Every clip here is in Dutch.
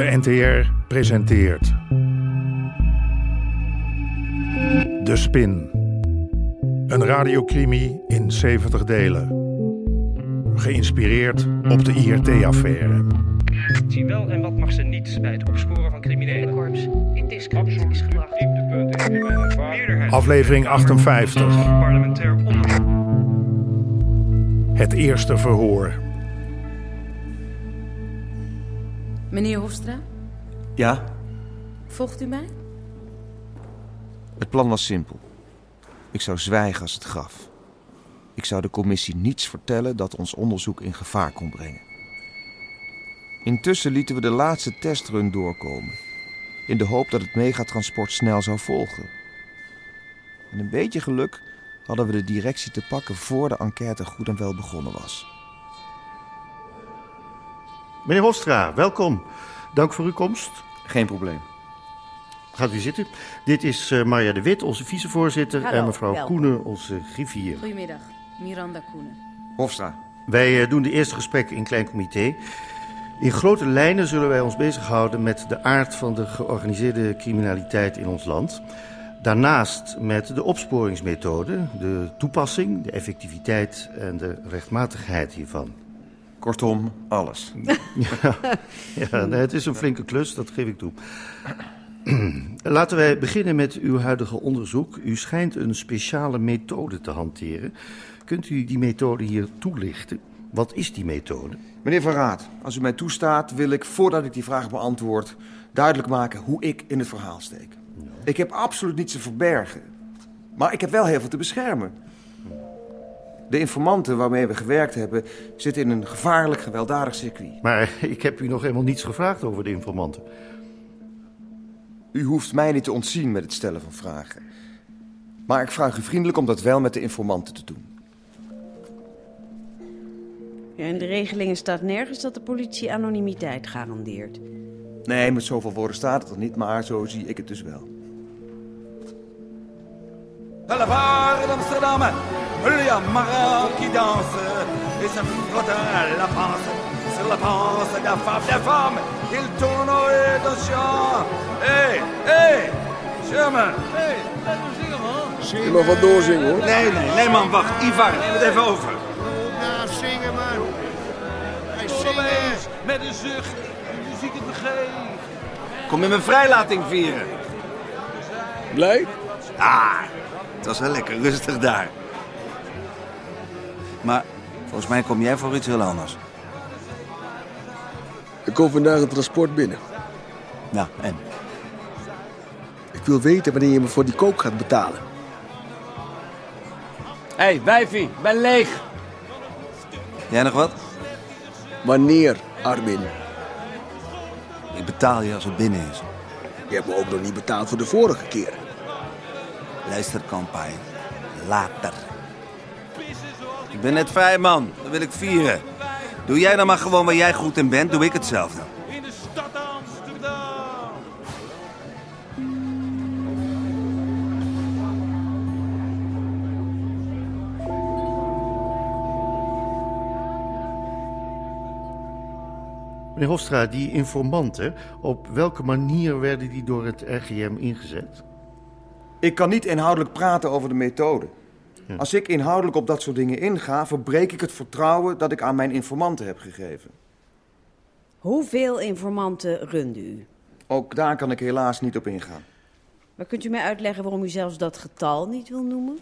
De NTR presenteert. De Spin. Een radiocrimi in 70 delen. Geïnspireerd op de IRT-affaire. Zie wel en wat mag ze niet bij het opsporen van criminelen. Korps indiscreet is gedrag. Meerderheid. Aflevering 58. Parlementair onderzoek. Het eerste verhoor. Meneer Hofstra, Ja, volgt u mij? het plan was simpel. Ik zou zwijgen als het graf. Ik zou de commissie niets vertellen dat ons onderzoek in gevaar kon brengen. Intussen lieten we de laatste testrun doorkomen. In de hoop dat het megatransport snel zou volgen. Met een beetje geluk hadden we de directie te pakken voor de enquête goed en wel begonnen was. Meneer Hofstra, welkom. Dank voor uw komst. Geen probleem. Gaat u zitten. Dit is eh, Marja de Wit, onze vicevoorzitter, Hallo, en mevrouw welkom. Koenen, onze griffier. Goedemiddag, Miranda Koenen. Hofstra. Wij eh, doen de eerste gesprekken in klein comité. In grote lijnen zullen wij ons bezighouden met de aard van de georganiseerde criminaliteit in ons land. Daarnaast met de opsporingsmethode, de toepassing, de effectiviteit en de rechtmatigheid hiervan. Kortom, alles. Ja, nee, het is een flinke klus, dat geef ik toe. Laten wij beginnen met uw huidige onderzoek. U schijnt een speciale methode te hanteren. Kunt u die methode hier toelichten? Wat is die methode? Meneer Van Raad, als u mij toestaat, wil ik voordat ik die vraag beantwoord duidelijk maken hoe ik in het verhaal steek. Ik heb absoluut niets te verbergen, maar ik heb wel heel veel te beschermen. De informanten waarmee we gewerkt hebben zitten in een gevaarlijk, gewelddadig circuit. Maar ik heb u nog helemaal niets gevraagd over de informanten. U hoeft mij niet te ontzien met het stellen van vragen. Maar ik vraag u vriendelijk om dat wel met de informanten te doen. Ja, in de regelingen staat nergens dat de politie anonimiteit garandeert. Nee, met zoveel woorden staat het er niet, maar zo zie ik het dus wel. Boulevard d'Amsterdam, il y a Marat qui danse et se frotte la panse sur la panse de la femme des femmes. Il tourne et attention. Hé, hé, Sherman. Hé, Je mag wat doorzingen hoor. Nee, nee, nee man, wacht. Ivar, neem het even over. Ja, zingen man. Hij Opeens, met een zucht, de muziek het vergeet. Kom in mijn vrijlating vieren. Blij? Ah, het was wel lekker rustig daar. Maar volgens mij kom jij voor iets heel anders. Er komt vandaag een transport binnen. Nou, en? Ik wil weten wanneer je me voor die kook gaat betalen. Hé, hey, wijfie, ben leeg. Jij nog wat? Wanneer, Armin? Ik betaal je als het binnen is. Je hebt me ook nog niet betaald voor de vorige keer. Luister, kampij. Later. Ik ben net vrij, man. Dat wil ik vieren. Doe jij dan maar gewoon waar jij goed in bent, doe ik hetzelfde. In de stad Amsterdam. Meneer Hofstra, die informanten, op welke manier werden die door het RGM ingezet? Ik kan niet inhoudelijk praten over de methode. Als ik inhoudelijk op dat soort dingen inga, verbreek ik het vertrouwen dat ik aan mijn informanten heb gegeven. Hoeveel informanten runde u? Ook daar kan ik helaas niet op ingaan. Maar kunt u mij uitleggen waarom u zelfs dat getal niet wil noemen?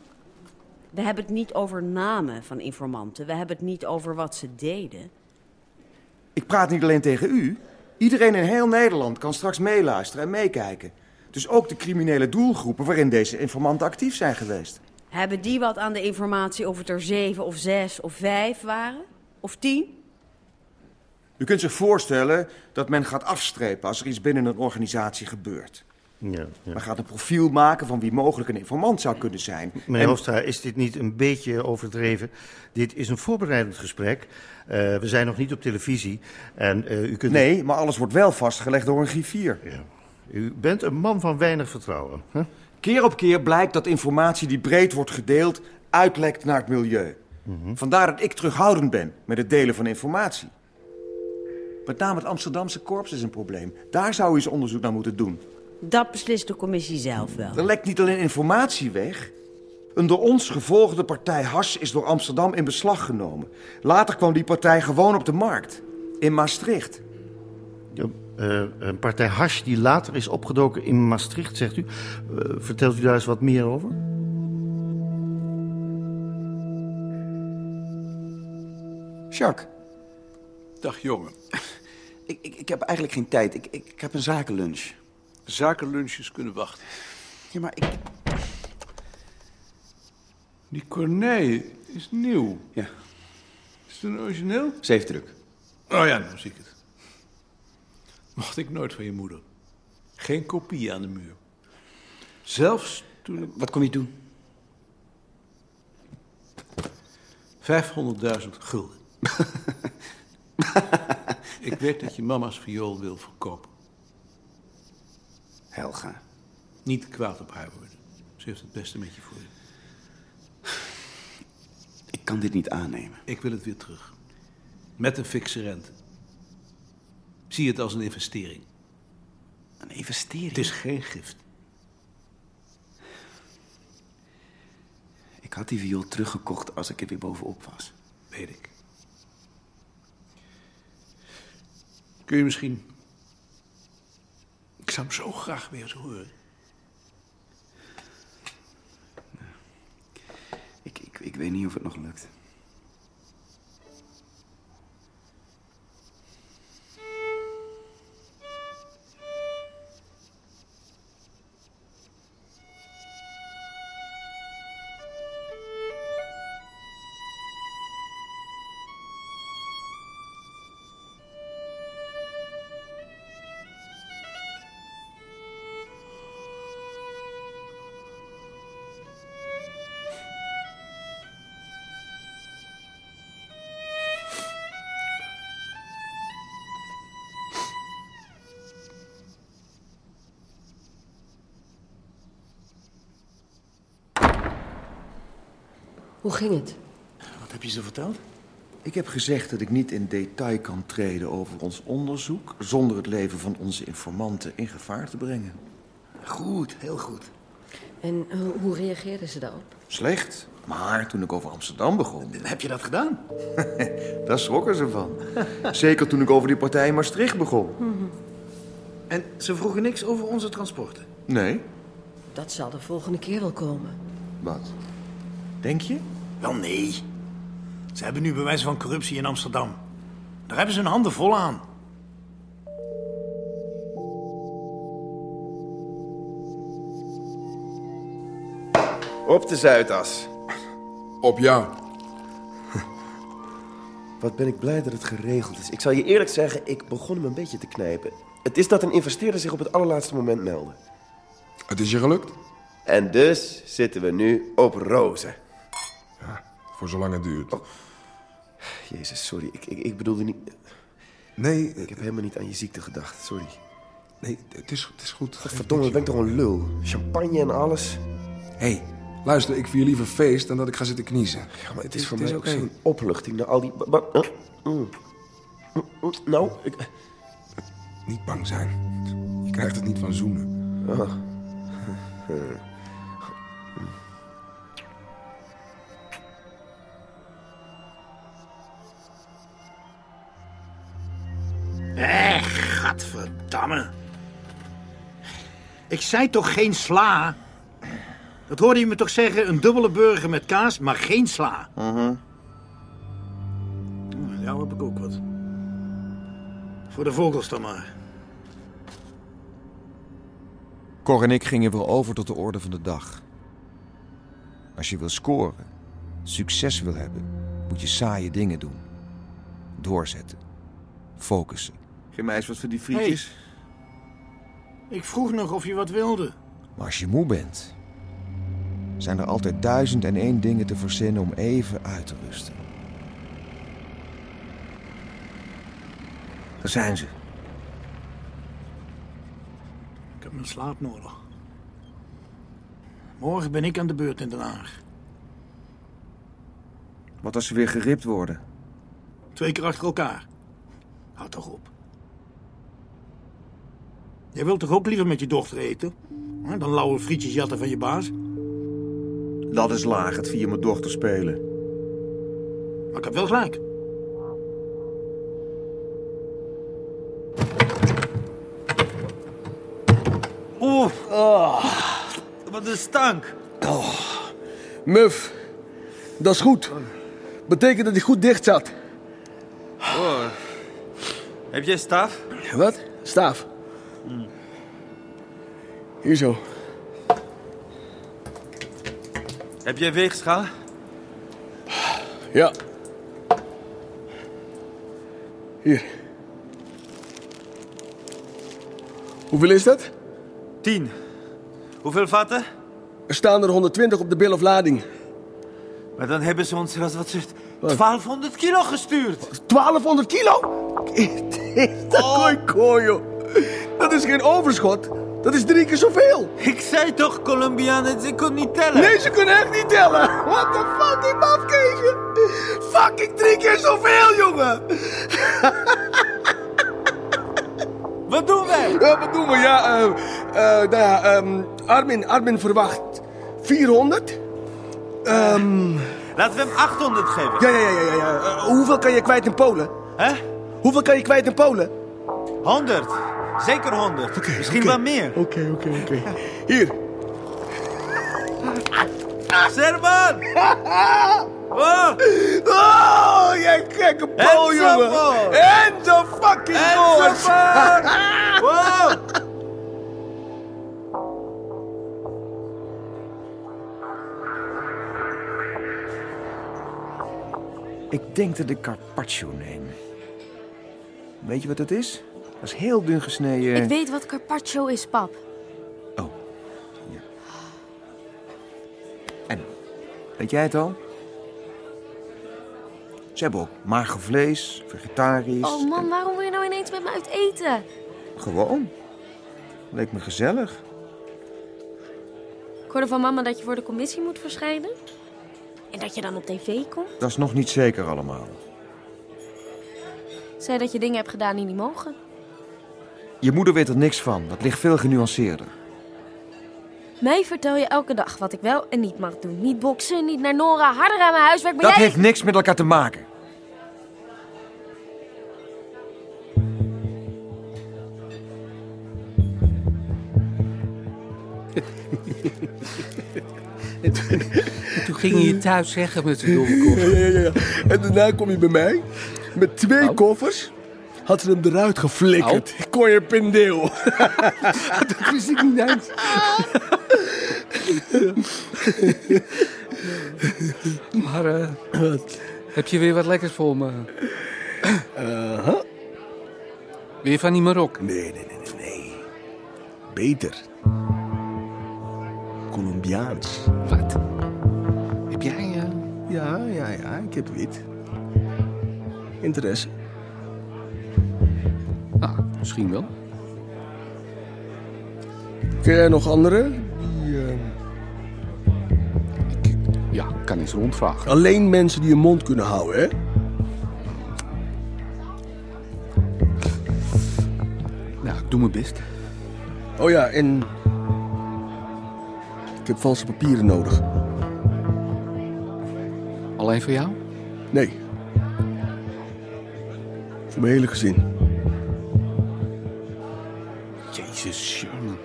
We hebben het niet over namen van informanten. We hebben het niet over wat ze deden. Ik praat niet alleen tegen u. Iedereen in heel Nederland kan straks meeluisteren en meekijken. Dus ook de criminele doelgroepen waarin deze informanten actief zijn geweest. Hebben die wat aan de informatie of het er zeven of zes of vijf waren? Of tien? U kunt zich voorstellen dat men gaat afstrepen als er iets binnen een organisatie gebeurt. Ja, ja. Men gaat een profiel maken van wie mogelijk een informant zou kunnen zijn. Meneer En- Hofstra, is dit niet een beetje overdreven? Dit is een voorbereidend gesprek. Eh, we zijn nog niet op televisie. En eh, u kunt... Nee, maar alles wordt wel vastgelegd door een griffier. Ja. U bent een man van weinig vertrouwen. Hè? Keer op keer blijkt dat informatie die breed wordt gedeeld uitlekt naar het milieu. Vandaar dat ik terughoudend ben met het delen van informatie. Met name het Amsterdamse korps is een probleem. Daar zou u eens onderzoek naar moeten doen. Dat beslist de commissie zelf wel. Er lekt niet alleen informatie weg. Een door ons gevolgde partij Hash is door Amsterdam in beslag genomen. Later kwam die partij gewoon op de markt. In Maastricht. Ja, eh, een partij hash die later is opgedoken in Maastricht, zegt u. Eh, vertelt u daar eens wat meer over? Jacques. Dag jongen. Ik, ik, ik heb eigenlijk geen tijd. Ik, ik, ik heb een zakenlunch. Zakenlunches kunnen wachten. Ja, maar ik... Die Corneille is nieuw. Ja, Is het een origineel? zeefdruk. Oh ja, nou zie ik het. Mocht ik nooit van je moeder. Geen kopie aan de muur. Zelfs toen ik Wat kom je doen? 500.000 gulden. ik weet dat je mama's viool wil verkopen. Helga. Niet kwaad op haar worden. Ze heeft het beste met je voor je. Ik kan dit niet aannemen. Ik wil het weer terug. Met een fikse rente. Zie het als een investering. Een investering? Het is geen gift. Ik had die viool teruggekocht als ik er weer bovenop was. Weet ik. Kun je misschien... Ik zou hem zo graag weer eens horen. Ik, ik, ik weet niet of het nog lukt. Hoe ging het? Wat heb je ze verteld? Ik heb gezegd dat ik niet in detail kan treden over ons onderzoek... zonder het leven van onze informanten in gevaar te brengen. Goed, heel goed. En eh, hoe reageerden ze daarop? Slecht. Maar toen ik over Amsterdam begon... Heb je dat gedaan? Daar schrokken ze van. Zeker toen ik over die partij in Maastricht begon. En ze vroegen niks over onze transporten? Nee? Dat zal de volgende keer wel komen. Wat? Denk je? Wel nee. Ze hebben nu bewijs van corruptie in Amsterdam. Daar hebben ze hun handen vol aan. Op de Zuidas. Op jou. Wat ben ik blij dat het geregeld is. Ik zal je eerlijk zeggen, ik begon hem een beetje te knijpen. Het is dat een investeerder zich op het allerlaatste moment meldde. Het is je gelukt? En dus zitten we nu op rozen. Voor zolang het duurt. Jezus, sorry. Ik, ik, ik bedoelde niet... Nee. Ik heb helemaal niet aan je ziekte gedacht. Sorry. Nee, het is, het is goed. Verdomme, dan ben ik toch een lul. Champagne en alles. Hé, hey, luister, ik vier liever feest dan dat ik ga zitten kniezen. Ja, maar het is voor het is mij ook zo'n opluchting naar al die... mm. Mm, mm, Nou, ik... Niet bang zijn. Je krijgt het niet van zoenen. Ah. Ik zei toch geen sla? Dat hoorde je me toch zeggen? Een dubbele burger met kaas, maar geen sla. Mhm. Nou heb ik ook wat. Voor de vogels dan maar. Cor en ik gingen weer over tot de orde van de dag. Als je wil scoren, succes wil hebben, moet je saaie dingen doen. Doorzetten. Focussen. Geef mij eens wat voor die frietjes. Ik vroeg nog of je wat wilde. Maar als je moe bent, zijn er altijd duizend en één dingen te verzinnen om even uit te rusten. Daar zijn ze. Ik heb mijn slaap nodig. Morgen ben ik aan de beurt in Den Haag. Wat als ze weer geript worden? Twee keer achter elkaar. Houd toch op. Jij wilt toch ook liever met je dochter eten? Hè, Dan lauwe frietjes jatten van je baas? Dat is laag, het via mijn dochter spelen. Maar ik heb wel gelijk. Oeh, Ah. wat een stank. Muf, dat is goed. Betekent dat hij goed dicht zat. Oh. Heb jij staf? Wat? Staaf. Hier zo. Heb jij weegschaal? Ja. Hier. Hoeveel is dat? Tien. Hoeveel vatten? Er staan er 120 op de bill of lading. Maar dan hebben ze ons, wat wat zegt, 1200 kilo gestuurd. 1200 kilo? Dat kooi kooi, joh. Dat is geen overschot. Dat is drie keer zoveel. Ik zei toch, Colombianen, ze kon niet tellen. Nee, ze kunnen echt niet tellen. What the fuck, die mafkeesje. Fucking drie keer zoveel, jongen. Wat doen wij? Ja, wat doen we? Ja, eh, nou ja, ehm, Armin, Armin verwacht 400. Ehm, Laten we hem 800 geven. ja, ja, ja, ja. ja. Eh, hoeveel kan je kwijt in Polen? Hè? Hoeveel kan je kwijt in Polen? 100. Zeker 100. Misschien wel meer. Oké, oké, oké. Hier. Serban! Oh! Oh, jij gekke En jongen. En de fucking. Serban! Wow! Ik denk dat ik carpaccio neem. Weet je wat dat is? Dat is heel dun gesneden. Ik weet wat carpaccio is, pap. En, weet jij het al? Ze hebben ook mager vlees, vegetarisch. Oh man, waarom wil je nou ineens met me uit eten? Gewoon. Leek me gezellig. Ik hoorde van mama dat je voor de commissie moet verschijnen. En dat je dan op tv komt. Dat is nog niet zeker allemaal. Zei dat je dingen hebt gedaan die niet mogen. Je moeder weet er niks van. Dat ligt veel genuanceerder. Mij vertel je elke dag wat ik wel en niet mag doen. Niet boksen, niet naar Nora, harder aan mijn huiswerk. Maar Dat jij... heeft niks met elkaar te maken. En toen ging je je thuis zeggen met de domme kop. Ja, ja, ja. En daarna kom je bij mij met twee koffers. Had ze hem eruit geflikkerd. Kon je pendeel. dat wist ik niet eens. Maar eh, heb je weer wat lekkers voor me? Weer van die Marok? Nee, nee, nee, nee, nee. Beter. Colombiaans. Wat? Heb jij... eh, Ja, ja, ja. Ik heb wit. Interesse. Ah, misschien wel. Ken jij nog anderen? Die, eh, Ja, kan eens rondvragen. Alleen mensen die hun mond kunnen houden, hè? Nou, ik doe mijn best. Oh ja, en... Ik heb valse papieren nodig. Alleen voor jou? Nee. Voor mijn hele gezin. Jezus, Sherman.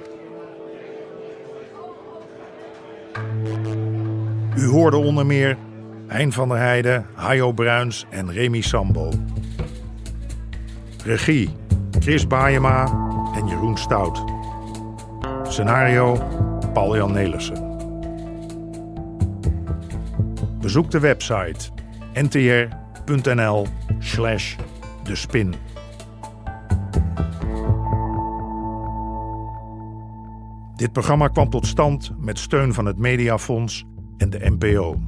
U hoorde onder meer Hein van der Heijden, Hajo Bruins en Remy Sambo. Regie Chris Baayema en Jeroen Stout. Scenario Paul-Jan Nelissen. Bezoek de website ntr.nl slash de spin. Dit programma kwam tot stand met steun van het Mediafonds en de NPO.